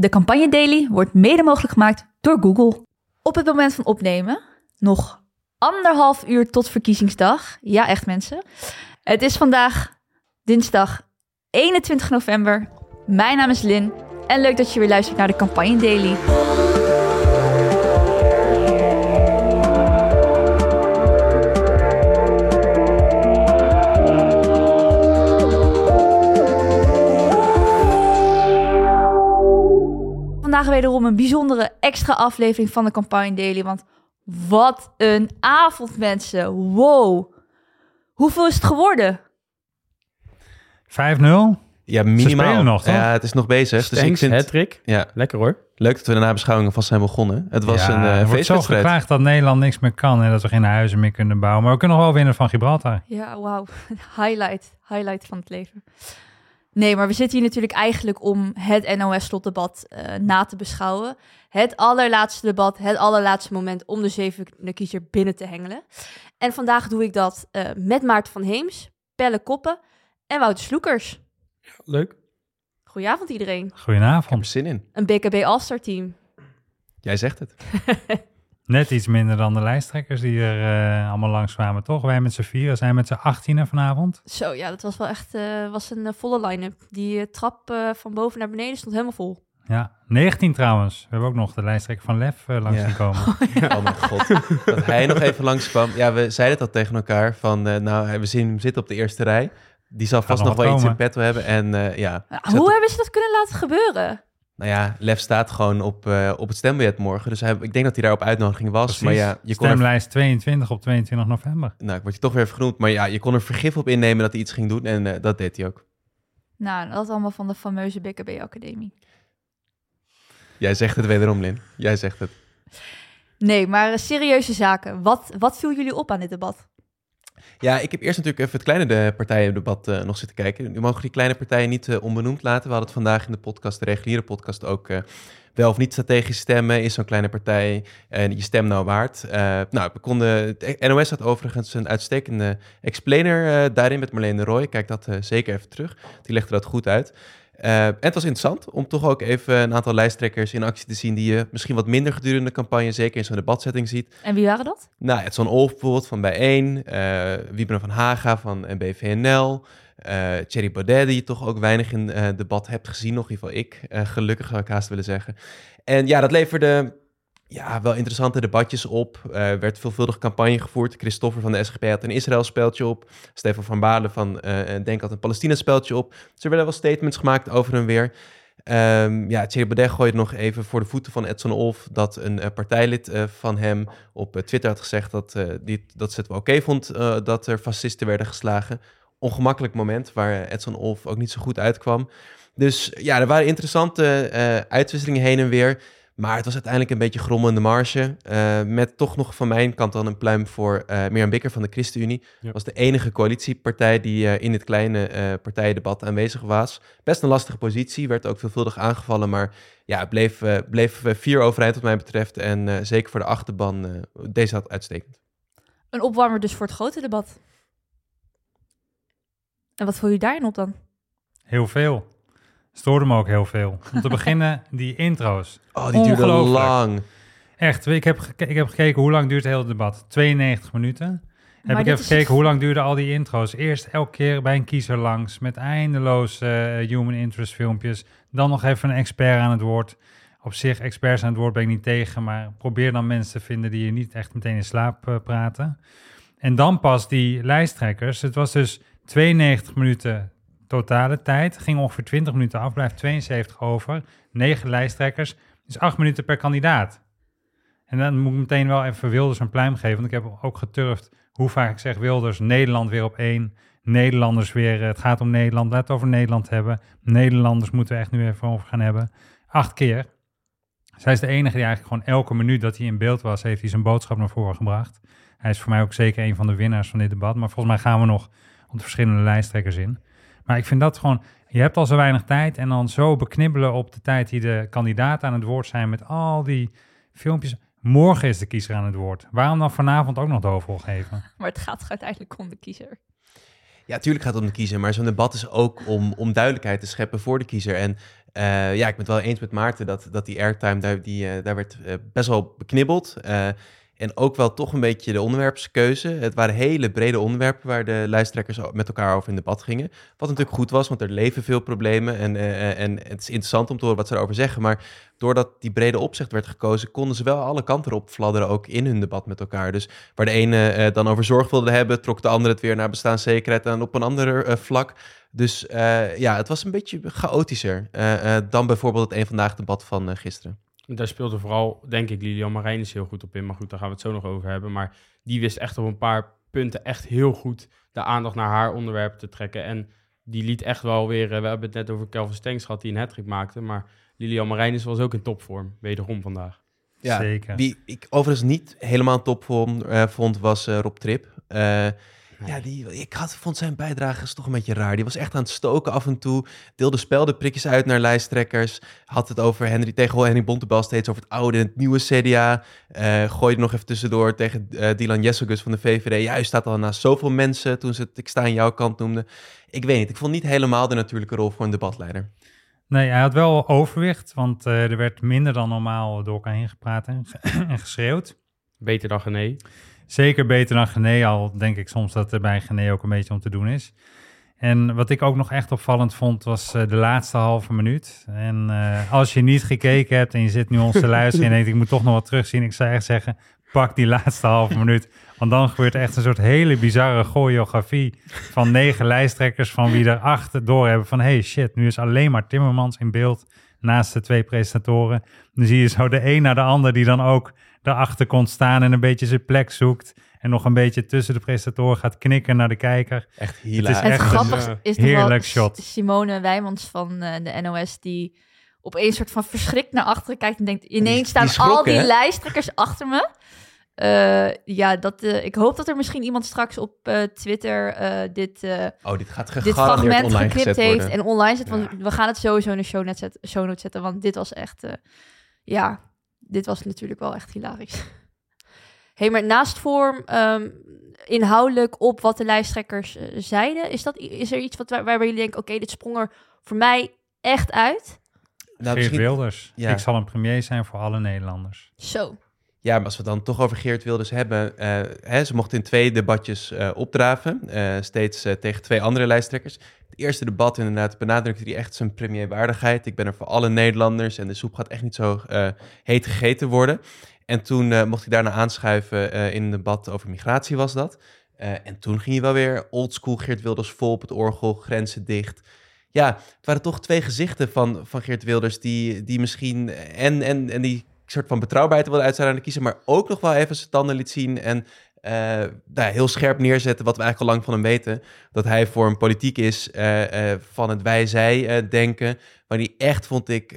De Campagne Daily wordt mede mogelijk gemaakt door Google. Op het moment van opnemen, nog anderhalf uur tot verkiezingsdag. Ja, echt mensen. Het is vandaag dinsdag 21 november. Mijn naam is Lin en leuk dat je weer luistert naar de Campagne Daily. Vandaag wederom een bijzondere extra aflevering van de Campagne Daily. Want wat een avond, mensen. Wow. Hoeveel is het geworden? 5-0. Ja, minimaal. nog, toch? Ja, het is nog bezig. dus ik vind Hattrick. ja, Lekker hoor. leuk dat we de nabeschouwingen vast zijn begonnen. Het was Ja, een uh, wordt zo feestwedstrijd. geklaagd dat Nederland niks meer kan en dat we geen huizen meer kunnen bouwen. Maar we kunnen nog wel winnen van Gibraltar. Ja, wauw. Highlight. Highlight van het leven. Nee, maar we zitten hier natuurlijk eigenlijk om het NOS-slotdebat eh na te beschouwen. Het allerlaatste debat, het allerlaatste moment om de zevende kiezer binnen te hengelen. En vandaag doe ik dat eh, met Maarten van Heems, Pelle Koppen en Wouter Sloekers. Leuk. Goedenavond iedereen. Ik heb er Goedenavond. zin in. Een BKB All-Star team. Jij zegt het. Net iets minder dan de lijsttrekkers die er eh, allemaal langs kwamen, toch? Wij met z'n vieren zijn met z'n achttienen vanavond. Zo, ja, dat was wel echt eh, was een eh, volle line-up. Die trap eh, van boven naar beneden stond helemaal vol. Ja, 19 trouwens. We hebben ook nog de lijsttrekker van Lef langs Ja. zien komen. Oh mijn god. dat hij nog even langskwam. Ja, we zeiden het al tegen elkaar. Van, eh, nou, we zien hem zitten op de eerste rij. Die zal vast nog wel iets in petto hebben. En eh, ja, Ja, hoe hebben ze dat kunnen laten gebeuren? Nou ja, Lef staat gewoon op, eh, op het stembiljet morgen. Dus hij, ik denk dat hij daar op uitnodiging was. Precies. Maar ja, je kon er, Stemlijst 22 op 22 november. nou, ik word je toch weer even genoemd. Maar ja, je kon er vergif op innemen dat hij iets ging doen. En eh, dat deed hij ook. Nou, dat allemaal van de fameuze BKB Academie. Jij zegt het wederom, Lin. Jij zegt het. Nee, maar serieuze zaken. Wat, wat viel jullie op aan dit debat? Ja, ik heb eerst natuurlijk even het kleine de partijendebat eh, nog zitten kijken. Nu mogen die kleine partijen niet eh, onbenoemd laten. We hadden het vandaag in de podcast, de reguliere podcast, ook eh, wel of niet strategisch stemmen. Is zo'n kleine partij en je stem nou waard? Nou, we konden, het NOS had overigens een uitstekende explainer daarin met Marlene de Roy. Kijk dat zeker even terug. Die legde dat goed uit. Eh, en het was interessant om toch ook even een aantal lijsttrekkers in actie te zien die je misschien wat minder gedurende de campagne, zeker in zo'n debatsetting ziet. En wie waren dat? Nou, Edson Olf bijvoorbeeld van Bijeen, eh Wiebren van Haga van NBVNL, eh Thierry Baudet, die je toch ook weinig in eh debat hebt gezien, nog in ieder geval ik, eh, gelukkig zou ik haast willen zeggen. En ja, dat leverde ja, wel interessante debatjes op. Er werd veelvuldig campagne gevoerd. Christopher van de SGP had een Israël-speeltje op. Stefan van Balen van eh Denk had een Palestina-speeltje op. Dus er werden wel statements gemaakt over en weer. Ehm, ja, Thierry Baudet gooide nog even voor de voeten van Edson Olf dat een eh, partijlid eh, van hem op eh, Twitter had gezegd dat, eh, die, dat ze het wel oké vond eh, dat er fascisten werden geslagen. Ongemakkelijk moment waar Edson Olf ook niet zo goed uitkwam. Dus ja, er waren interessante eh, uitwisselingen heen en weer. Maar het was uiteindelijk een beetje grommende marge. eh, met toch nog van mijn kant dan een pluim voor eh Mirjam Bikker van de ChristenUnie. Ja. was de enige coalitiepartij die eh, in dit kleine eh partijendebat aanwezig was. Best een lastige positie, werd ook veelvuldig aangevallen. Maar ja, het bleef, bleef vier overeind wat mij betreft. En eh, zeker voor de achterban, eh, deze had uitstekend. Een opwarmer dus voor het grote debat. En wat viel je daarin op dan? Heel veel. Stoorde me ook heel veel. Om te beginnen die intro's. Oh, die duurde Ongelooflijk. lang. Echt, ik heb, ik heb gekeken hoe lang duurt het hele debat. 92 minuten. Heb Maar ik even gekeken hoe lang duurden al die intro's. Eerst elke keer bij een kiezer langs met eindeloos eh, human interest filmpjes. Dan nog even een expert aan het woord. Op zich, experts aan het woord ben ik niet tegen, maar probeer dan mensen te vinden die je niet echt meteen in slaap eh, praten. En dan pas die lijsttrekkers. Het was dus 92 minuten totale tijd. Ging ongeveer 20 minuten af, blijft 72 over. 9 lijsttrekkers, dus 8 minuten per kandidaat. En dan moet ik meteen wel even Wilders een pluim geven. Want ik heb ook geturfd hoe vaak ik zeg Wilders, Nederland weer op één. Nederlanders weer, eh, het gaat om Nederland, laat het over Nederland hebben. Nederlanders moeten we echt nu even over gaan hebben. Acht keer. Zij is de enige die eigenlijk gewoon elke minuut dat hij in beeld was, heeft hij zijn boodschap naar voren gebracht. Hij is voor mij ook zeker een van de winnaars van dit debat. Maar volgens mij gaan we nog op de verschillende lijsttrekkers in. Maar ik vind dat gewoon, je hebt al zo weinig tijd en dan zo beknibbelen op de tijd die de kandidaten aan het woord zijn met al die filmpjes. Morgen is de kiezer aan het woord. Waarom dan vanavond ook nog de hoofdrol geven? Maar het gaat uiteindelijk om de kiezer. Ja, tuurlijk gaat het om de kiezer, maar zo'n debat is ook om, om duidelijkheid te scheppen voor de kiezer. En Eh, ja, ik ben het wel eens met Maarten dat, dat die airtime, daar, die, eh, daar werd eh, best wel beknibbeld. Eh, en ook wel toch een beetje de onderwerpskeuze. Het waren hele brede onderwerpen waar de lijsttrekkers met elkaar over in debat gingen. Wat natuurlijk goed was, want er leven veel problemen. En, eh, en het is interessant om te horen wat ze erover zeggen. Maar doordat die brede opzicht werd gekozen, konden ze wel alle kanten erop fladderen, ook in hun debat met elkaar. Dus waar de ene eh, dan over zorg wilde hebben, trok de andere het weer naar bestaanszekerheid en op een ander eh, vlak. Dus eh, ja, het was een beetje chaotischer eh, eh, dan bijvoorbeeld het een vandaag debat van eh, gisteren. Daar speelde vooral, denk ik, Lilian Marijnis heel goed op in. Maar goed, daar gaan we het zo nog over hebben. Maar die wist echt op een paar punten echt heel goed de aandacht naar haar onderwerp te trekken. En die liet echt wel weer... eh, We hebben het net over Kelvin Stengs gehad, die een hattrick maakte. Maar Lilian Marijnis was ook in topvorm, wederom vandaag. Ja, Zeker. Wie ik overigens niet helemaal top vond, eh, vond was eh, Rob Trip. Ja, die, ik had, vond zijn bijdrage toch een beetje raar. Die was echt aan het stoken af en toe. Deelde speldenprikjes uit naar lijsttrekkers. Had het over Henry, tegen Henry Bontebal steeds over het oude en het nieuwe CDA. Eh gooide nog even tussendoor tegen eh, Dylan Jessegus van de VVD. Ja, u staat al naast zoveel mensen toen ze het ik sta aan jouw kant noemden. Ik weet niet, ik vond niet helemaal de natuurlijke rol voor een debatleider. Nee, hij had wel overwicht, want eh, er werd minder dan normaal door elkaar heen gepraat en, ge- en geschreeuwd. Beter dan Gené. Zeker beter dan Gené, al denk ik soms dat er bij Gené ook een beetje om te doen is. En wat ik ook nog echt opvallend vond, was eh, de laatste halve minuut. En eh, als je niet gekeken hebt en je zit nu ons te luisteren en denkt, ik moet toch nog wat terugzien. Ik zou echt zeggen, pak die laatste halve minuut. Want dan gebeurt echt een soort hele bizarre choreografie van negen lijsttrekkers van wie er acht door hebben van, hey shit, nu is alleen maar Timmermans in beeld naast de twee presentatoren. Dan zie je zo de een naar de ander die dan ook daarachter komt staan en een beetje zijn plek zoekt. En nog een beetje tussen de presentatoren gaat knikken naar de kijker. Echt is hilarisch. Het echt een, eh, is heerlijk shot. Simone Wijmans van eh, de NOS die op een soort van verschrikt naar achteren kijkt en denkt ineens die staan schrok, al die hè? lijsttrekkers achter me. Eh, ja, dat, eh, ik hoop dat er misschien iemand straks op eh, Twitter eh, dit, eh, Oh, dit gaat dit gegarandeerd fragment online geknipt heeft en online zet. Want Ja. we gaan het sowieso in de show, net zet, show notes zetten, want dit was echt, eh, ja, dit was natuurlijk wel echt hilarisch. hey, maar naast vorm, ehm, inhoudelijk op wat de lijsttrekkers eh, zeiden, is, dat, is er iets wat, waar, waarbij jullie denken, oké, dit sprong er voor mij echt uit? Nou, Geert misschien- Wilders. ja. Ik zal een premier zijn voor alle Nederlanders. Zo. Ja, maar als we het dan toch over Geert Wilders hebben. eh, hè, ze mochten in twee debatjes eh, opdraven. eh, steeds eh, tegen twee andere lijsttrekkers. Het eerste debat inderdaad benadrukte hij echt zijn premierwaardigheid. Ik ben er voor alle Nederlanders en de soep gaat echt niet zo eh, heet gegeten worden. En toen eh, mocht hij daarna aanschuiven eh, in een debat over migratie was dat. En toen ging hij wel weer oldschool Geert Wilders vol op het orgel, grenzen dicht. Ja, het waren toch twee gezichten van, van Geert Wilders die, die misschien en, en, en die soort van betrouwbaarheid wilde uitstralen aan de kiezer, maar ook nog wel even zijn tanden liet zien en ja, heel scherp neerzetten wat we eigenlijk al lang van hem weten. Dat hij voor een politiek is eh, eh, van het wij-zij eh, denken, waar hij echt, vond ik,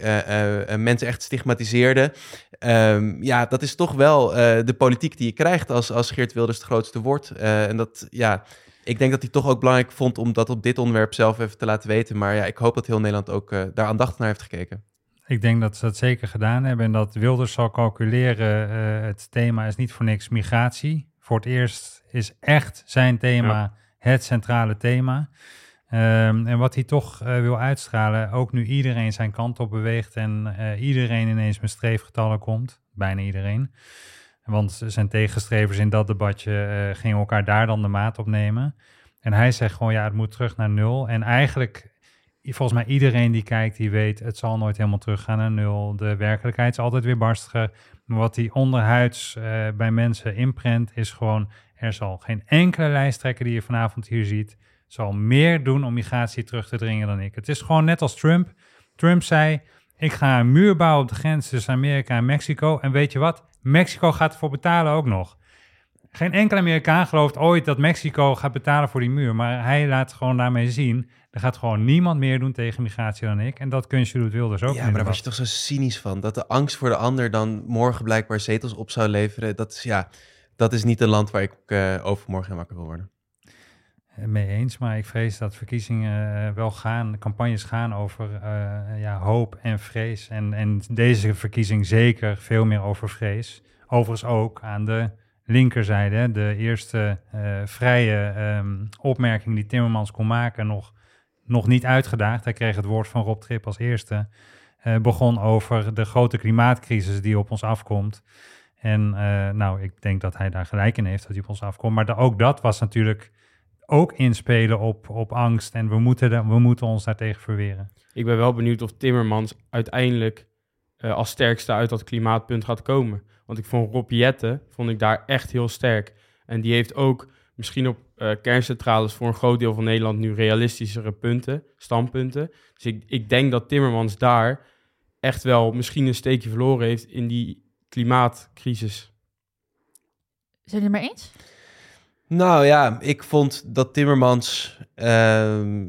mensen echt stigmatiseerde. Ehm, ja, dat is toch wel de politiek die je krijgt als, als Geert Wilders het grootste wordt. En dat, ja, ik denk dat hij toch ook belangrijk vond om dat op dit onderwerp zelf even te laten weten. Maar ja, ik hoop dat heel Nederland ook daar aandachtig naar heeft gekeken. Ik denk dat ze dat zeker gedaan hebben en dat Wilders zal calculeren. het thema is niet voor niks migratie. Voor het eerst is echt zijn thema het centrale thema. Ehm, en wat hij toch eh, wil uitstralen, ook nu iedereen zijn kant op beweegt en eh, iedereen ineens met streefgetallen komt, bijna iedereen. Want zijn tegenstrevers in dat debatje eh, gingen elkaar daar dan de maat op nemen. En hij zegt gewoon, ja, het moet terug naar nul. En eigenlijk, volgens mij iedereen die kijkt, die weet, het zal nooit helemaal teruggaan naar nul. De werkelijkheid is altijd weer barstiger. Maar wat die onderhuids eh, bij mensen inprent, is gewoon, er zal geen enkele lijsttrekker die je vanavond hier ziet, zal meer doen om migratie terug te dringen dan ik. Het is gewoon net als Trump. Trump zei, ik ga een muur bouwen op de grens tussen Amerika en Mexico. En weet je wat? Mexico gaat ervoor betalen ook nog. Geen enkele Amerikaan gelooft ooit dat Mexico gaat betalen voor die muur. Maar hij laat gewoon daarmee zien, er gaat gewoon niemand meer doen tegen migratie dan ik. En dat kunstje doet Wilders ook ja, maar daar was je toch zo cynisch van. Dat de angst voor de ander dan morgen blijkbaar zetels op zou leveren. Dat is, ja, dat is niet een land waar ik eh, overmorgen in wakker wil worden. Eh, Mee eens, maar ik vrees dat verkiezingen eh, wel gaan, campagnes gaan over ja, hoop en vrees. En, en deze verkiezing zeker veel meer over vrees. Overigens ook aan de linkerzijde. De eerste vrije ehm, opmerking die Timmermans kon maken nog nog niet uitgedaagd. Hij kreeg het woord van Rob Trip als eerste. eh, begon over de grote klimaatcrisis die op ons afkomt. En eh, nou, ik denk dat hij daar gelijk in heeft dat hij op ons afkomt. Maar ook dat was natuurlijk ook inspelen op, op angst. En we moeten, we moeten ons daartegen verweren. Ik ben wel benieuwd of Timmermans uiteindelijk eh, als sterkste uit dat klimaatpunt gaat komen. Want ik vond Rob Jetten, vond ik daar echt heel sterk. En die heeft ook misschien op eh, kerncentrales voor een groot deel van Nederland nu realistischere punten, standpunten. Dus ik, ik denk dat Timmermans daar echt wel misschien een steekje verloren heeft in die klimaatcrisis. Zijn jullie het maar eens? Nou ja, ik vond dat Timmermans ehm,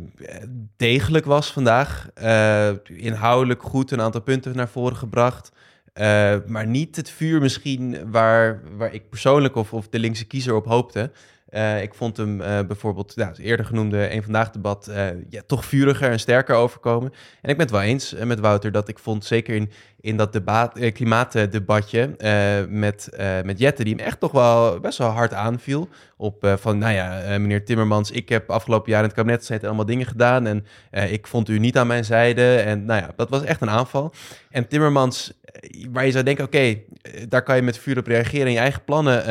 degelijk was vandaag. Eh, inhoudelijk goed een aantal punten naar voren gebracht. Eh, maar niet het vuur misschien waar, waar ik persoonlijk of, of de linkse kiezer op hoopte. Eh, ik vond hem eh, bijvoorbeeld, eerder genoemde een vandaag debat, eh, ja, toch vuriger en sterker overkomen. En ik ben het wel eens met Wouter dat ik vond, zeker in, in dat debat, klimaatdebatje met, met Jette, die hem echt toch wel best wel hard aanviel. Op van, nou ja, meneer Timmermans, ik heb afgelopen jaar in het kabinet gezeten en allemaal dingen gedaan. En ik vond u niet aan mijn zijde. En nou ja, dat was echt een aanval. En Timmermans, waar je zou denken, oké, daar kan je met vuur op reageren en je eigen plannen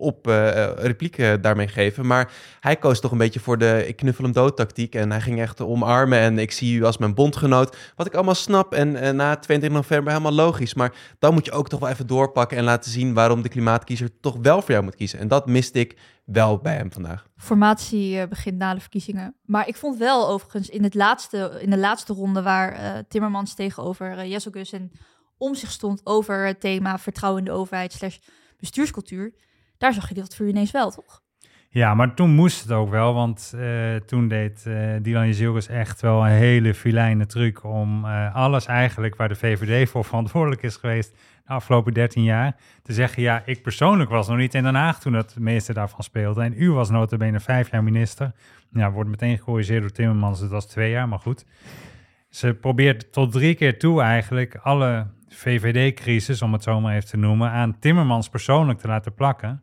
op eh, eh, replieken daarmee geven. Maar hij koos toch een beetje voor de ik knuffel hem dood tactiek. En hij ging echt omarmen en ik zie u als mijn bondgenoot. Wat ik allemaal snap en eh, na 22 november helemaal logisch. Maar dan moet je ook toch wel even doorpakken en laten zien waarom de klimaatkiezer toch wel voor jou moet kiezen. En dat miste ik wel bij hem vandaag. Formatie eh, begint na de verkiezingen. Maar ik vond wel overigens in, het laatste, in de laatste ronde waar eh, Timmermans tegenover uh, Jesselgus en om zich stond over het thema vertrouwen in de overheid slash bestuurscultuur. Daar zag je dat vuur ineens wel, toch? Ja, maar toen moest het ook wel, want uh, toen deed uh, Dylan Jezilgus echt wel een hele filijne truc om uh, alles eigenlijk waar de VVD voor verantwoordelijk is geweest de afgelopen 13 jaar, te zeggen, ja, ik persoonlijk was nog niet in Den Haag toen het meeste daarvan speelde en u was notabene vijf jaar minister. Ja, wordt meteen gecorrigeerd door Timmermans, het was twee jaar, maar goed. Ze probeert tot drie keer toe eigenlijk alle VVD-crisis, om het zo maar even te noemen, aan Timmermans persoonlijk te laten plakken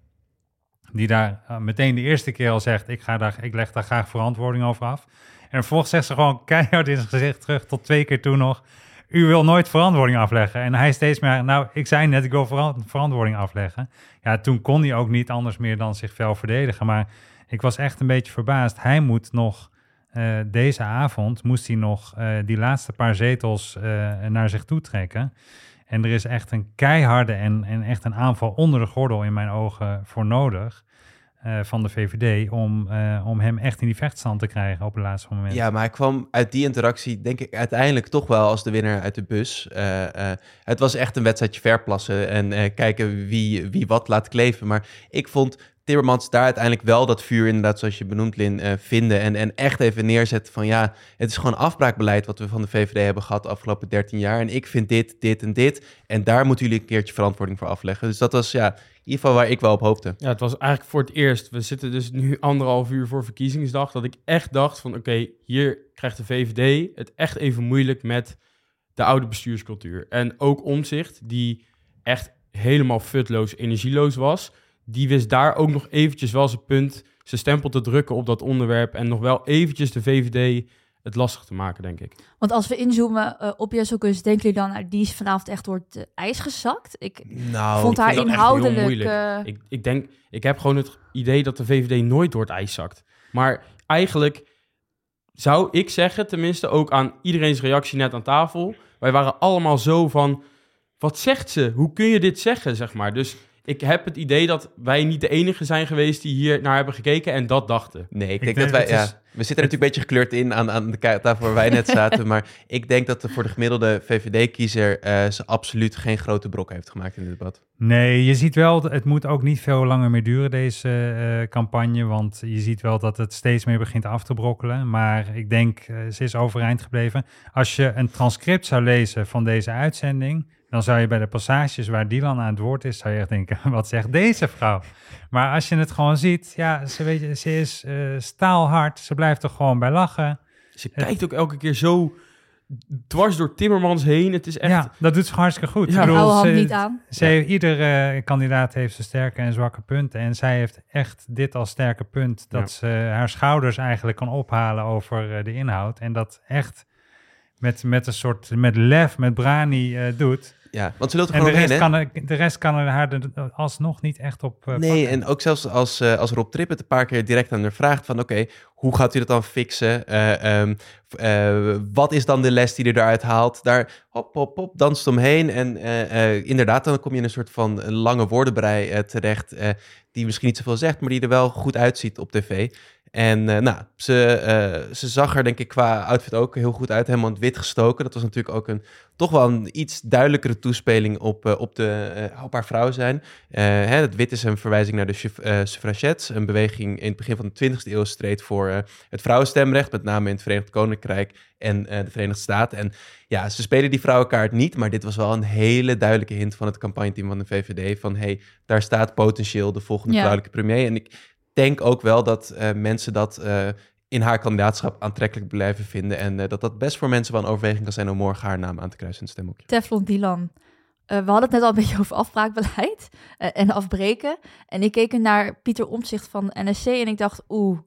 die daar uh, meteen de eerste keer al zegt, ik, ga daar, ik leg daar graag verantwoording over af. En vervolgens zegt ze gewoon keihard in zijn gezicht terug, tot twee keer toe nog, u wil nooit verantwoording afleggen. En hij steeds meer, nou, ik zei net, ik wil ver verantwoording afleggen. Ja, toen kon hij ook niet anders meer dan zich fel verdedigen. Maar ik was echt een beetje verbaasd. Hij moet nog, uh, deze avond, moest hij nog uh, die laatste paar zetels naar zich toe trekken. En er is echt een keiharde en, en echt een aanval onder de gordel in mijn ogen voor nodig. Uh, van de VVD om, uh, om hem echt in die vechtstand te krijgen op het laatste moment. Ja, maar hij kwam uit die interactie, denk ik, uiteindelijk toch wel als de winnaar uit de bus. Uh, het was echt een wedstrijdje verplassen en kijken wie, wie wat laat kleven. Maar ik vond Timmermans daar uiteindelijk wel dat vuur, inderdaad, zoals je benoemt, Lin, uh, vinden. En, en echt even neerzetten van ja, het is gewoon afbraakbeleid wat we van de VVD hebben gehad de afgelopen 13 jaar. En ik vind dit, dit en dit. En daar moeten jullie een keertje verantwoording voor afleggen. Dus dat was ja, in ieder geval waar ik wel op hoopte. Ja, het was eigenlijk voor het eerst. We zitten dus nu anderhalf uur voor verkiezingsdag. Dat ik echt dacht van oké, hier krijgt de VVD het echt even moeilijk met de oude bestuurscultuur. En ook omzicht, die echt helemaal futloos, energieloos was die wist daar ook nog eventjes wel zijn punt, zijn stempel te drukken op dat onderwerp en nog wel eventjes de VVD het lastig te maken, denk ik. Want als we inzoomen uh, op Jesselkus, denken jullie dan, nou, die is vanavond echt door het uh, ijs gezakt? Ik nou, vond ik haar inhoudelijk... Uh... Ik, ik denk, ik heb gewoon het idee dat de VVD nooit door het ijs zakt. Maar eigenlijk zou ik zeggen, tenminste ook aan iedereen's reactie net aan tafel, wij waren allemaal zo van, wat zegt ze? Hoe kun je dit zeggen, zeg maar? Dus ik heb het idee dat wij niet de enige zijn geweest die hier naar hebben gekeken en dat dachten. Nee, ik, ik denk, denk, dat wij, ja, is, we zitten er natuurlijk een beetje gekleurd in aan, aan de tafel waar wij net zaten, maar ik denk dat er voor de gemiddelde VVD-kiezer uh, ze absoluut geen grote brok heeft gemaakt in dit debat. Nee, je ziet wel, het moet ook niet veel langer meer duren, deze uh, campagne, want je ziet wel dat het steeds meer begint af te brokkelen, maar ik denk, uh, ze is overeind gebleven. Als je een transcript zou lezen van deze uitzending, dan zou je bij de passages waar Dylan aan het woord is, zou je echt denken, wat zegt deze vrouw? Maar als je het gewoon ziet, ja, ze, weet je, ze is uh, staalhard, ze blijft er gewoon bij lachen. Ze kijkt ook elke keer zo dwars door Timmermans heen. Het is echt... Ja, dat doet ze hartstikke goed. Ja. Ik bedoel, ze- niet aan. Ze, Iedere kandidaat heeft zijn sterke en zwakke punten. En zij heeft echt dit als sterke punt. Dat Ja. ze haar schouders eigenlijk kan ophalen over eh, de inhoud. En dat echt met, met een soort, met lef, met brani eh, doet. Ja, want ze loopt er En de gewoon rest, omheen, hè? kan er, de rest kan er haar er alsnog niet echt op eh, Nee, pakken. en ook zelfs als, eh, als Rob Tripp het een paar keer direct aan haar vraagt van... oké, hoe gaat u dat dan fixen? Eh, ehm, eh, wat is dan de les die eruit haalt? Daar hop, hop, hop, danst omheen. En inderdaad, dan kom je in een soort van lange woordenbrei terecht... die misschien niet zoveel zegt, maar die er wel goed uitziet op tv. En eh, nou, ze, eh, ze zag er denk ik qua outfit ook heel goed uit. Helemaal in het wit gestoken. Dat was natuurlijk ook een toch wel een iets duidelijkere toespeling op, eh, op, de, op haar vrouw zijn. Hè, het wit is een verwijzing naar de suff- suffragettes. Een beweging in het begin van de 20e eeuw streed voor het vrouwenstemrecht. Met name in het Verenigd Koninkrijk en de Verenigde Staten. En ja, ze spelen die vrouwenkaart niet. Maar dit was wel een hele duidelijke hint van het campagneteam van de VVD. Van hey, daar staat potentieel de volgende Ja. vrouwelijke premier. En ik denk ook wel dat eh, mensen dat eh, in haar kandidaatschap aantrekkelijk blijven vinden. En eh, dat dat best voor mensen wel een overweging kan zijn om morgen haar naam aan te kruisen in het stemhokje. Teflon Dylan. Eh, we hadden het net al een beetje over afbraakbeleid en afbreken. En ik keek naar Pieter Omtzigt van NSC en ik dacht, oeh,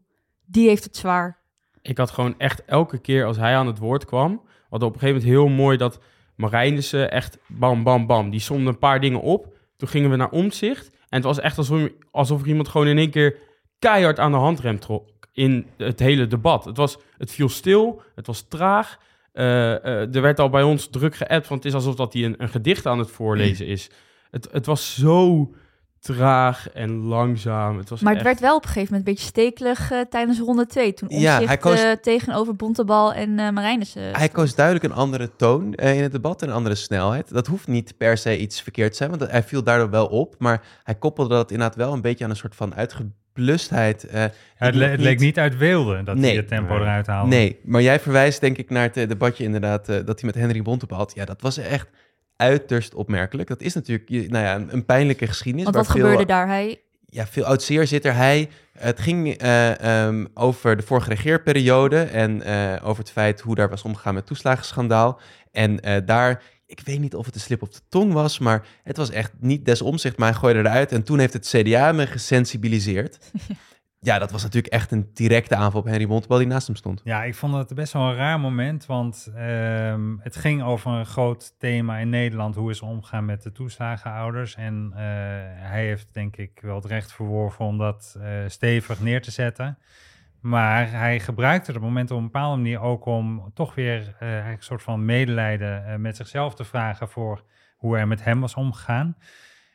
die heeft het zwaar. Ik had gewoon echt elke keer als hij aan het woord kwam... wat op een gegeven moment heel mooi dat Marijnissen echt bam, bam, bam... die somde een paar dingen op. Toen gingen we naar omzicht. En het was echt alsof, alsof er iemand gewoon in één keer keihard aan de handrem trok... in het hele debat. Het, was, het viel stil, het was traag. Eh, eh, er werd al bij ons druk geappt... want het is alsof dat hij een, een gedicht aan het voorlezen is. Het, het was zo traag en langzaam. Het was Maar het echt- werd wel op een gegeven moment een beetje stekelig eh, tijdens ronde 2. Toen Ja, Omtzigt hij koos- eh, tegenover Bontebal en eh Marijnissen. Hij koos duidelijk een andere toon in het debat en een andere snelheid. Dat hoeft niet per se iets verkeerd te zijn, want hij viel daardoor wel op. Maar hij koppelde dat inderdaad wel een beetje aan een soort van uitgeblustheid. Eh, het, die le- nog het leek niet uit wilde dat Nee. hij het tempo Nee. eruit haalde. Nee, maar jij verwijst denk ik naar het eh, debatje inderdaad eh, dat hij met Henry Bontebal had. Ja, dat was echt uiterst opmerkelijk. Dat is natuurlijk je- nou ja, een, een pijnlijke geschiedenis. Want wat veel- gebeurde daar? Hij, ja, veel oud zeer zit er. Hij, het ging eh, ehm, over de vorige regeerperiode en eh, over het feit hoe daar was omgegaan met toeslagenschandaal. En eh, daar, ik weet niet of het een slip op de tong was, maar het was echt niet des omzicht, maar hij gooide eruit. En toen heeft het CDA me gesensibiliseerd. ja, dat was natuurlijk echt een directe aanval op Henry Bontebal die naast hem stond. Ja, ik vond het best wel een raar moment, want ehm, het ging over een groot thema in Nederland. Hoe is omgaan met de toeslagenouders? En eh, hij heeft denk ik wel het recht verworven om dat eh, stevig neer te zetten. Maar hij gebruikte het moment op een bepaalde manier ook om toch weer eh, een soort van medelijden eh, met zichzelf te vragen voor hoe er met hem was omgegaan.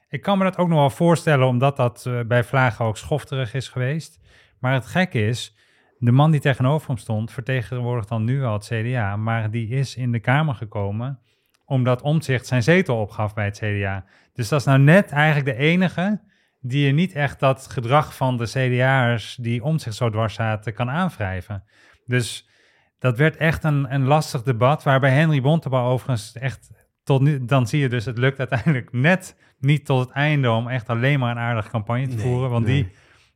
Ik kan me dat ook nog wel voorstellen, omdat dat eh, bij Vlagen ook schofterig is geweest. Maar het gekke is, de man die tegenover hem stond, vertegenwoordigt dan nu al het CDA, maar die is in de Kamer gekomen omdat Omtzigt zijn zetel opgaf bij het CDA. Dus dat is nou net eigenlijk de enige die je niet echt dat gedrag van de CDA'ers die Omtzigt zo dwars zaten kan aanwrijven. Dus dat werd echt een, een lastig debat, waarbij Henry Bontebal overigens echt tot nu, dan zie je dus, het lukt uiteindelijk net niet tot het einde om echt alleen maar een aardige campagne te Nee, voeren, want nee. die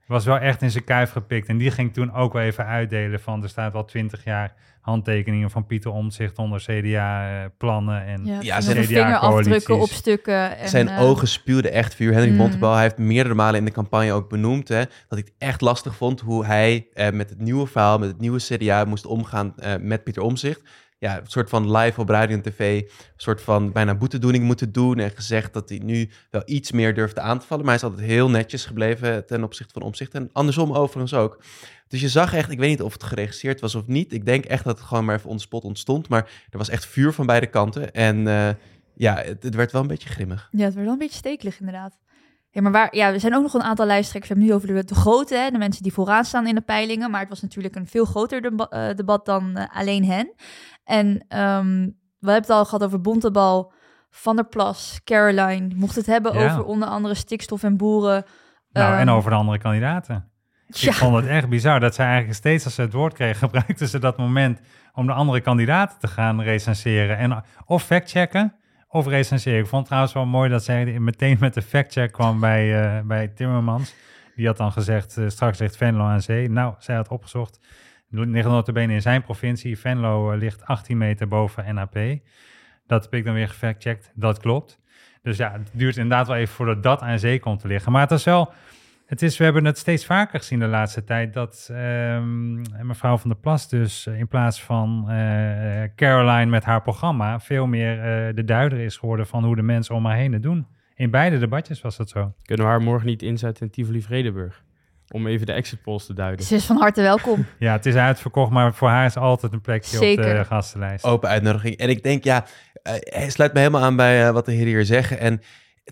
was wel echt in zijn kuif gepikt. En die ging toen ook wel even uitdelen van... er staat wel twintig jaar handtekeningen van Pieter Omtzigt... onder CDA-plannen en... ja, Ja, zijn vingerafdrukken op stukken. En, Zijn eh, ogen spuwden echt vuur. Henry mm. Bontebal hij heeft meerdere malen in de campagne ook benoemd... Hè, dat hij het echt lastig vond hoe hij eh, met het nieuwe verhaal... met het nieuwe CDA moest omgaan eh, met Pieter Omzicht. Ja, een soort van live op radio en tv... een soort van bijna boetedoening moeten doen... en gezegd dat hij nu wel iets meer durfde aan te vallen. Maar hij is altijd heel netjes gebleven ten opzichte van Omzicht. En andersom overigens ook. Dus je zag echt, ik weet niet of het geregisseerd was of niet... ik denk echt dat het gewoon maar even on the spot ontstond... maar er was echt vuur van beide kanten... en eh, ja, het, het werd wel een beetje grimmig. Ja, het werd wel een beetje stekelig inderdaad. Ja, maar waar, ja, er zijn ook nog een aantal lijsttrekkers. We hebben nu over de, de grote, hè, de mensen die vooraan staan in de peilingen. Maar het was natuurlijk een veel groter deba- eh, debat dan eh, alleen hen. En ehm, we hebben het al gehad over Bontebal, Van der Plas, Caroline. Mocht het hebben Ja. over onder andere stikstof en boeren. Nou, en Ehm, over de andere kandidaten. Ja, Ik vond het echt bizar dat zij eigenlijk steeds als ze het woord kregen... gebruikten ze dat moment om de andere kandidaten te gaan recenseren. En of factchecken of recenseren. Ik vond het trouwens wel mooi dat zij meteen met de factcheck kwam bij, eh, bij Timmermans. Die had dan gezegd, eh, straks ligt Venlo aan zee. Nou, zij had opgezocht. Ligt notabene in zijn provincie. Venlo eh, ligt 18 meter boven NAP. Dat heb ik dan weer gefactcheckt. Dat klopt. Dus ja, het duurt inderdaad wel even voordat dat aan zee komt te liggen. Maar het is wel... Het is, we hebben het steeds vaker gezien de laatste tijd dat ehm, mevrouw van der Plas dus eh, in plaats van eh, Caroline met haar programma veel meer eh, de duider is geworden van hoe de mensen om haar heen het doen. In beide debatjes was dat zo. Kunnen we haar morgen niet inzetten in Tivoli-Vredenburg? Om even de exit polls te duiden. Ze is van harte welkom. Ja, het is uitverkocht, maar voor haar is altijd een plekje op de Zeker. gastenlijst. Open uitnodiging. En ik denk, ja, eh, hij sluit me helemaal aan bij wat de heren hier zeggen. En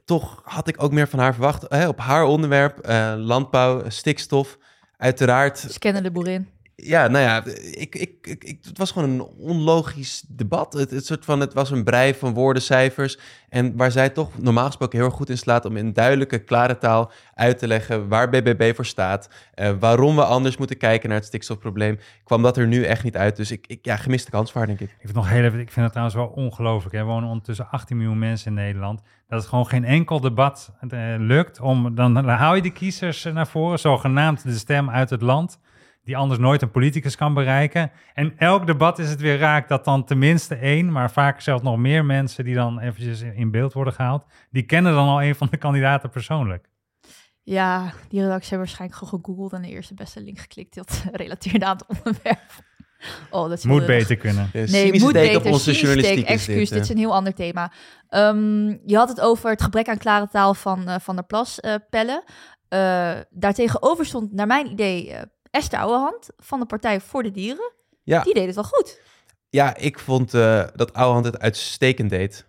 toch had ik ook meer van haar verwacht. Hè, op haar onderwerp, eh, landbouw, stikstof. Uiteraard Ze kennen de boerin. Ja, nou ja, ik, ik, ik, ik- het was gewoon een onlogisch debat. Het, het, soort van, het was een brei van woorden, cijfers. En waar zij toch normaal gesproken heel goed in slaat om in duidelijke, klare taal uit te leggen waar BBB voor staat. eh, waarom we anders moeten kijken naar het stikstofprobleem. Kwam dat er nu echt niet uit. Dus ik, ik ja, gemiste kans voor denk ik. Ik vind, het nog heel ik vind het trouwens wel ongelooflijk. Er wonen ondertussen 18 miljoen mensen in Nederland. Dat het gewoon geen enkel debat eh, lukt om... Dan haal je de kiezers eh, naar voren, zogenaamd de stem uit het land... die anders nooit een politicus kan bereiken. En elk debat is het weer raak dat dan tenminste één... maar vaak zelfs nog meer mensen die dan eventjes in beeld worden gehaald... die kennen dan al een van de kandidaten persoonlijk. Ja, die redactie hebben waarschijnlijk gewoon gegoogeld en de eerste beste link geklikt dat relateerde aan het onderwerp. Oh, dat is Moet erg. beter kunnen. Nee, moet beter. op onze journalistiek excuus, dit. dit, is eh. een heel ander thema. Ehm, je had het over het gebrek aan klare taal van eh, Van der Plas eh, pellen. Eh daartegenover stond, naar mijn idee, eh, Esther Ouwehand van de Partij voor de Dieren. Ja. Die deed het wel goed. Ja, ik vond eh, dat Ouwehand het uitstekend deed.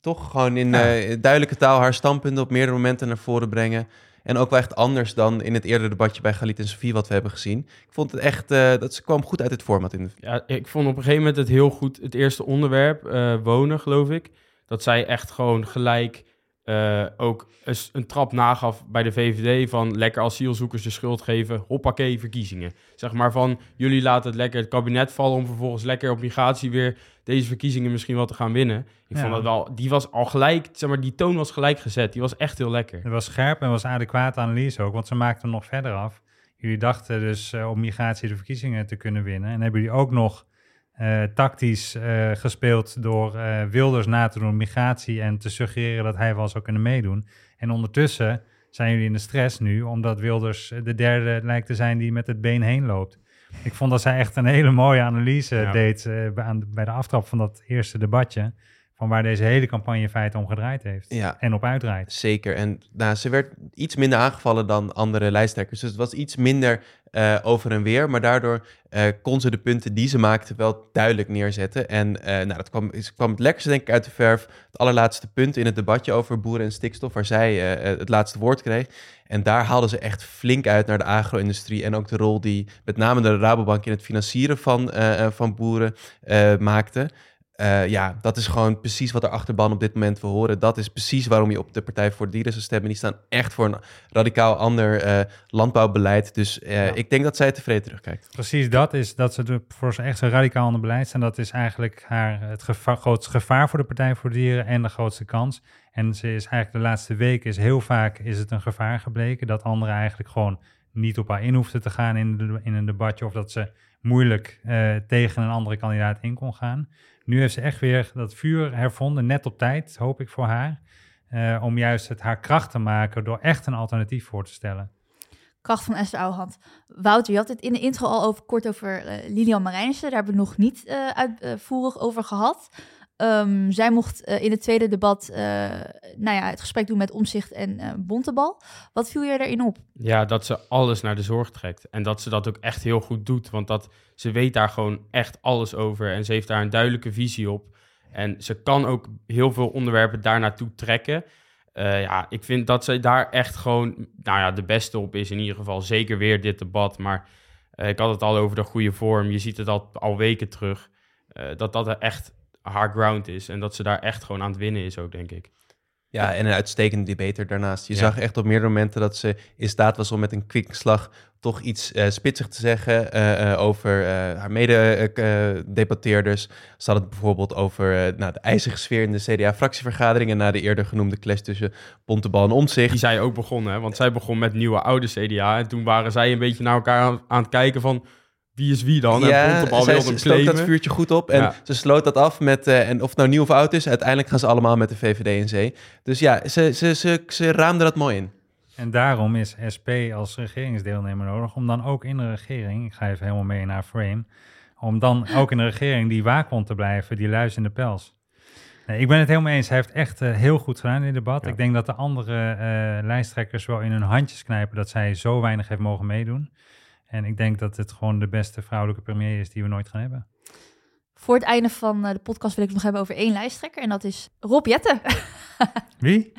Toch gewoon in Ja. eh, duidelijke taal haar standpunten op meerdere momenten naar voren brengen. En ook wel echt anders dan in het eerdere debatje bij Galit en Sofie wat we hebben gezien. Ik vond het echt, eh, dat ze kwam goed uit het format in. Ja, ik vond op een gegeven moment het heel goed, het eerste onderwerp, eh, wonen geloof ik. Dat zij echt gewoon gelijk eh, ook een, trap nagaf bij de VVD van lekker asielzoekers de schuld geven, hoppakee, verkiezingen. Zeg maar van, jullie laten het lekker het kabinet vallen om vervolgens lekker op migratie weer deze verkiezingen misschien wel te gaan winnen. Ik Ja. vond dat wel, die was al gelijk, zeg maar, die toon was gelijk gezet. Die was echt heel lekker. Het was scherp en was adequate analyse ook, want ze maakten hem nog verder af. Jullie dachten dus eh, op migratie de verkiezingen te kunnen winnen. En hebben jullie ook nog eh, tactisch eh, gespeeld door eh, Wilders na te doen migratie en te suggereren dat hij wel zou kunnen meedoen. En ondertussen zijn jullie in de stress nu, omdat Wilders de derde lijkt te zijn die met het been heen loopt. Ik vond dat zij echt een hele mooie analyse Ja. deed bij, aan- bij de aftrap van dat eerste debatje. Van waar deze hele campagne in feite om gedraaid heeft. Ja. En op uitdraait. Zeker. En nou, ze werd iets minder aangevallen dan andere lijsttrekkers. Dus het was iets minder eh, over en weer. Maar daardoor eh, kon ze de punten die ze maakte wel duidelijk neerzetten. En eh, nou, dat kwam, kwam het lekkerste denk ik uit de verf. Het allerlaatste punt in het debatje over boeren en stikstof. Waar zij het laatste woord kreeg. En daar haalden ze echt flink uit naar de agro-industrie. En ook de rol die met name de Rabobank in het financieren van, van boeren maakte. Eh, ja, dat is gewoon precies wat de achterban op dit moment wil horen. Dat is precies waarom je op de Partij voor de Dieren zou stemmen. Die staan echt voor een radicaal ander eh, landbouwbeleid. Dus eh, Ja. ik denk dat zij tevreden terugkijkt. Precies dat is dat ze voor ze echt zo'n radicaal ander beleid staan. Dat is eigenlijk haar, het gevaar, grootste gevaar voor de Partij voor de Dieren en de grootste kans. En ze is eigenlijk de laatste weken is heel vaak is het een gevaar gebleken dat anderen eigenlijk gewoon niet op haar in hoefden te gaan in, de, in een debatje of dat ze moeilijk tegen een andere kandidaat in kon gaan. Nu heeft ze echt weer dat vuur hervonden, net op tijd, hoop ik voor haar. eh, om juist het haar kracht te maken door echt een alternatief voor te stellen. Kracht van Esther Ouwehand. Wouter, je had het in de intro al over, kort over eh, Lilian Marijnissen. Daar hebben we nog niet eh, uitvoerig over gehad. Ehm, zij mocht eh, in het tweede debat eh, nou ja, het gesprek doen met Omzicht en eh, Bontebal. Wat viel jij daarin op? Ja, dat ze alles naar de zorg trekt. En dat ze dat ook echt heel goed doet. Want dat, ze weet daar gewoon echt alles over. En ze heeft daar een duidelijke visie op. En ze kan ook heel veel onderwerpen daar naartoe trekken. Ja, ik vind dat ze daar echt gewoon nou ja, de beste op is. In ieder geval zeker weer dit debat. Maar ik had het al over de goede vorm. Je ziet het al, al weken terug. dat dat er echt haar ground is. En dat ze daar echt gewoon aan het winnen is ook, denk ik. Ja, en een uitstekende debater daarnaast. Je Ja. zag echt op meerdere momenten dat ze in staat was om met een kwikslag toch iets eh spitsig te zeggen eh, eh, over haar mede-debatteerders. ze had het bijvoorbeeld over nou, de ijzige sfeer in de CDA-fractievergadering en na de eerder genoemde clash tussen Bontebal en Omtzigt. Die zij ook begonnen, hè? want zij begon met nieuwe oude CDA. En toen waren zij een beetje naar elkaar aan, aan het kijken van... wie is wie dan? en ja, Bontebal zij wilde hem stookt dat vuurtje goed op en Ja. ze sloot dat af met, eh, en of het nou nieuw of oud is, uiteindelijk gaan ze allemaal met de VVD in zee. Dus ja, ze, ze, ze, ze raamden dat mooi in. En daarom is SP als regeringsdeelnemer nodig om dan ook in de regering, ik ga even helemaal mee naar frame, om dan ook in de regering die waakhond te blijven, die luis in de pels. Nee, ik ben het helemaal eens. Hij heeft echt eh, heel goed gedaan in het debat. Ja. Ik denk dat de andere eh, lijsttrekkers wel in hun handjes knijpen dat zij zo weinig heeft mogen meedoen. En ik denk dat het gewoon de beste vrouwelijke premier is die we nooit gaan hebben. Voor het einde van eh, de podcast wil ik het nog hebben over één lijsttrekker. En dat is Rob Jette. Wie?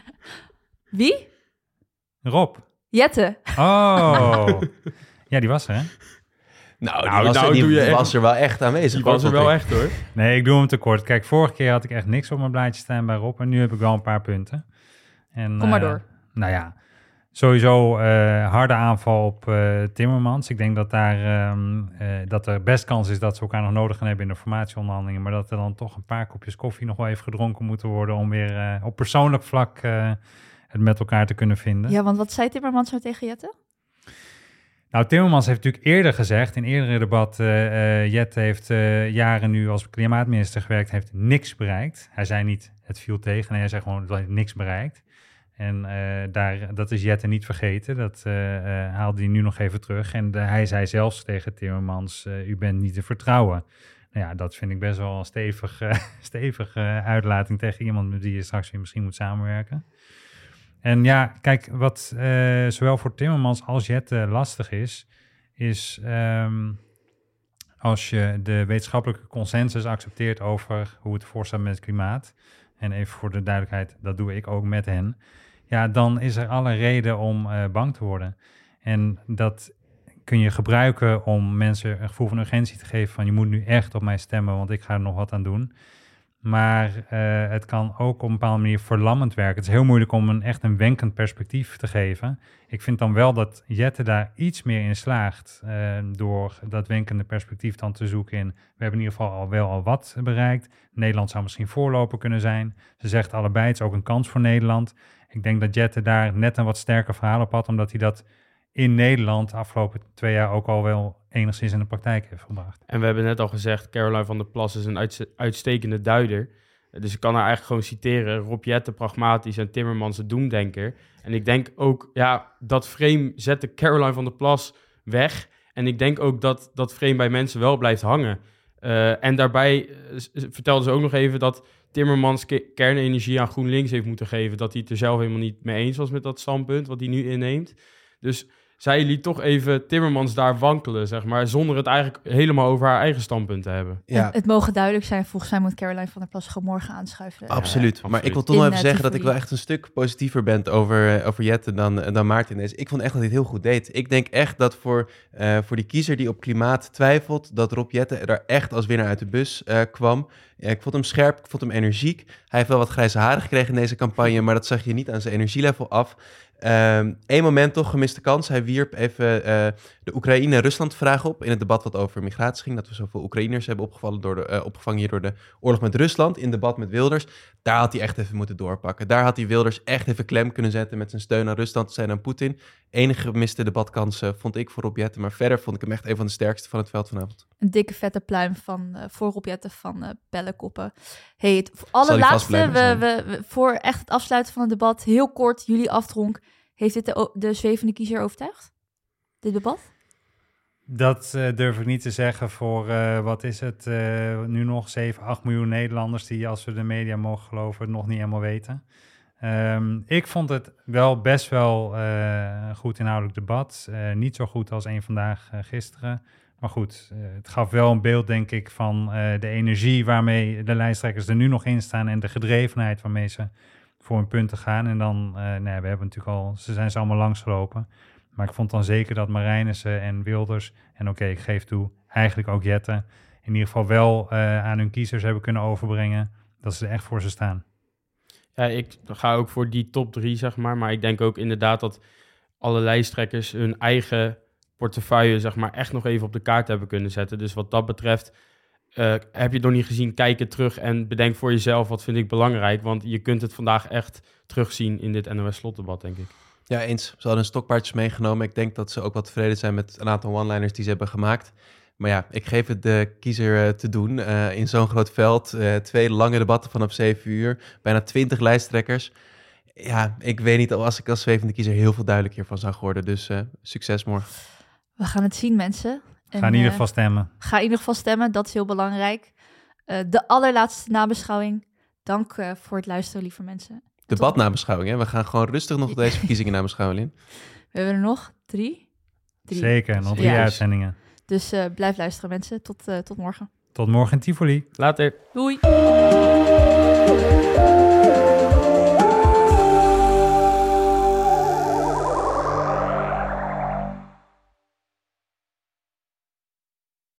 Wie? Rob. Jette. Oh. ja, die was er, hè? Nou, die, Nou, was, nou er, die doe je echt- was er wel echt aanwezig. Die was er wel echt hoor. Nee, ik doe hem tekort. Kijk, vorige keer had ik echt niks op mijn blaadje staan bij Rob. En nu heb ik wel een paar punten. En, Kom maar eh, door. Nou ja, sowieso eh, harde aanval op eh, Timmermans. Ik denk dat, daar, ehm, eh, dat er best kans is dat ze elkaar nog nodig gaan hebben in de formatieonderhandelingen. Maar dat er dan toch een paar kopjes koffie nog wel even gedronken moeten worden om weer op persoonlijk vlak het met elkaar te kunnen vinden. Ja, want wat zei Timmermans nou tegen Jette? Nou, Timmermans heeft natuurlijk eerder gezegd, in eerdere debat, eh eh, Jet heeft jaren nu als klimaatminister gewerkt, heeft niks bereikt. Hij zei niet, het viel tegen, nee, hij zei gewoon, dat heeft niks bereikt. En eh, daar, dat is Jette niet vergeten, dat eh, eh, haalde hij nu nog even terug. En hij zei zelfs tegen Timmermans, u bent niet te vertrouwen. Nou ja, dat vind ik best wel een stevig, stevige uitlating tegen iemand met wie je straks weer misschien moet samenwerken. En ja, kijk, wat zowel voor Timmermans als Jette lastig is, is ehm, als je de wetenschappelijke consensus accepteert over hoe het voorstaat met het klimaat. En even voor de duidelijkheid, dat doe ik ook met hen. Ja, dan is er alle reden om eh, bang te worden. En dat kun je gebruiken om mensen een gevoel van urgentie te geven van je moet nu echt op mij stemmen, want ik ga er nog wat aan doen. Maar eh, het kan ook op een bepaalde manier verlammend werken. Het is heel moeilijk om een echt een wenkend perspectief te geven. Ik vind dan wel dat Jette daar iets meer in slaagt eh, door dat wenkende perspectief dan te zoeken in. We hebben in ieder geval al wel al wat bereikt. Nederland zou misschien voorloper kunnen zijn. Ze zegt allebei, het is ook een kans voor Nederland. Ik denk dat Jette daar net een wat sterker verhaal op had, omdat hij dat in Nederland de afgelopen twee jaar ook al wel enigszins in de praktijk heeft gebracht. En we hebben net al gezegd, Caroline van der Plas is een uitste- uitstekende duider. Dus ik kan haar eigenlijk gewoon citeren. Rob Jette pragmatisch en Timmermans de doemdenker. En ik denk ook, ja, dat frame zette Caroline van der Plas weg. En ik denk ook dat dat frame bij mensen wel blijft hangen. Eh, en daarbij eh, vertelde ze ook nog even dat Timmermans ke- kernenergie aan GroenLinks heeft moeten geven. Dat hij het er zelf helemaal niet mee eens was met dat standpunt wat hij nu inneemt. Dus zij liet toch even Timmermans daar wankelen, zeg maar, zonder het eigenlijk helemaal over haar eigen standpunt te hebben. Ja, Het, het mogen duidelijk zijn, volgens mij moet Caroline van der Plas gewoon morgen aanschuiven. Absoluut. Ja, Maar ik wil toch nog even eh, zeggen dat ik wel echt een stuk positiever ben over, eh, over Jette dan, dan Maarten deze. Ik vond echt dat hij het heel goed deed. Ik denk echt dat voor, eh, voor die kiezer die op klimaat twijfelt, dat Rob Jette er echt als winnaar uit de bus eh, kwam. Ja, ik vond hem scherp, ik vond hem energiek. Hij heeft wel wat grijze haren gekregen in deze campagne, maar dat zag je niet aan zijn energielevel af. Eén moment toch, gemiste kans. Hij wierp even eh, de Oekraïne-Rusland-vraag op in het debat wat over migratie ging. Dat we zoveel Oekraïners hebben opgevallen door de, eh, opgevangen hier door de oorlog met Rusland. In debat met Wilders. Daar had hij echt even moeten doorpakken. Daar had hij Wilders echt even klem kunnen zetten met zijn steun aan Rusland zijn aan Poetin. Enige gemiste debatkans eh, vond ik voor Rob Jetten. Maar verder vond ik hem echt een van de sterkste van het veld vanavond. Een dikke vette pluim van, eh voor Rob Jette van Pellenkoppen. Hey, het allerlaatste, we, zijn. we, we- voor echt het afsluiten van het debat, heel kort, jullie afdronk. Heeft dit de, de zwevende kiezer overtuigd? Dit debat? Dat eh, durf ik niet te zeggen voor, eh, wat is het, eh, nu nog 7, 8 miljoen Nederlanders die, als we de media mogen geloven, het nog niet helemaal weten. Ehm, ik vond het wel best wel een goed inhoudelijk debat. Niet zo goed als een vandaag gisteren. Maar goed, het gaf wel een beeld, denk ik, van de energie waarmee de lijsttrekkers er nu nog in staan en de gedrevenheid waarmee ze voor hun punten gaan. En dan, eh nou we hebben natuurlijk al, ze zijn ze allemaal langsgelopen. Maar ik vond dan zeker dat Marijnissen en Wilders, en oké, ik geef toe, eigenlijk ook Jetten, in ieder geval wel eh, aan hun kiezers hebben kunnen overbrengen dat ze er echt voor ze staan. Ja, ik ga ook voor die top drie, zeg maar. Maar ik denk ook inderdaad dat alle lijsttrekkers hun eigen portefeuille, zeg maar, echt nog even op de kaart hebben kunnen zetten. Dus wat dat betreft, eh, heb je het nog niet gezien, kijk het terug en bedenk voor jezelf wat vind ik belangrijk. Want je kunt het vandaag echt terugzien in dit NOS-slotdebat, denk ik. Ja, eens. Ze hadden een stokpaardjes meegenomen. Ik denk dat ze ook wat tevreden zijn met een aantal one-liners die ze hebben gemaakt. Maar ja, ik geef het de kiezer eh, te doen. Eh, in zo'n groot veld, eh, twee lange debatten vanaf 7 uur, bijna 20 lijsttrekkers. Ja, ik weet niet als ik als zwevende kiezer heel veel duidelijk hiervan zou worden. Dus eh, succes morgen. We gaan het zien, mensen. En, Ga in ieder geval stemmen. Ga in ieder geval stemmen, dat is heel belangrijk. Eh, de allerlaatste nabeschouwing. Dank eh, voor het luisteren, lieve mensen. Debatnabeschouwing, hè? We gaan gewoon rustig nog deze verkiezingen nabeschouwen in. We hebben er nog drie. drie. Zeker, nog drie uitzendingen. Dus eh, blijf luisteren mensen. Tot, eh, tot morgen. Tot morgen in Tivoli. Later. Doei.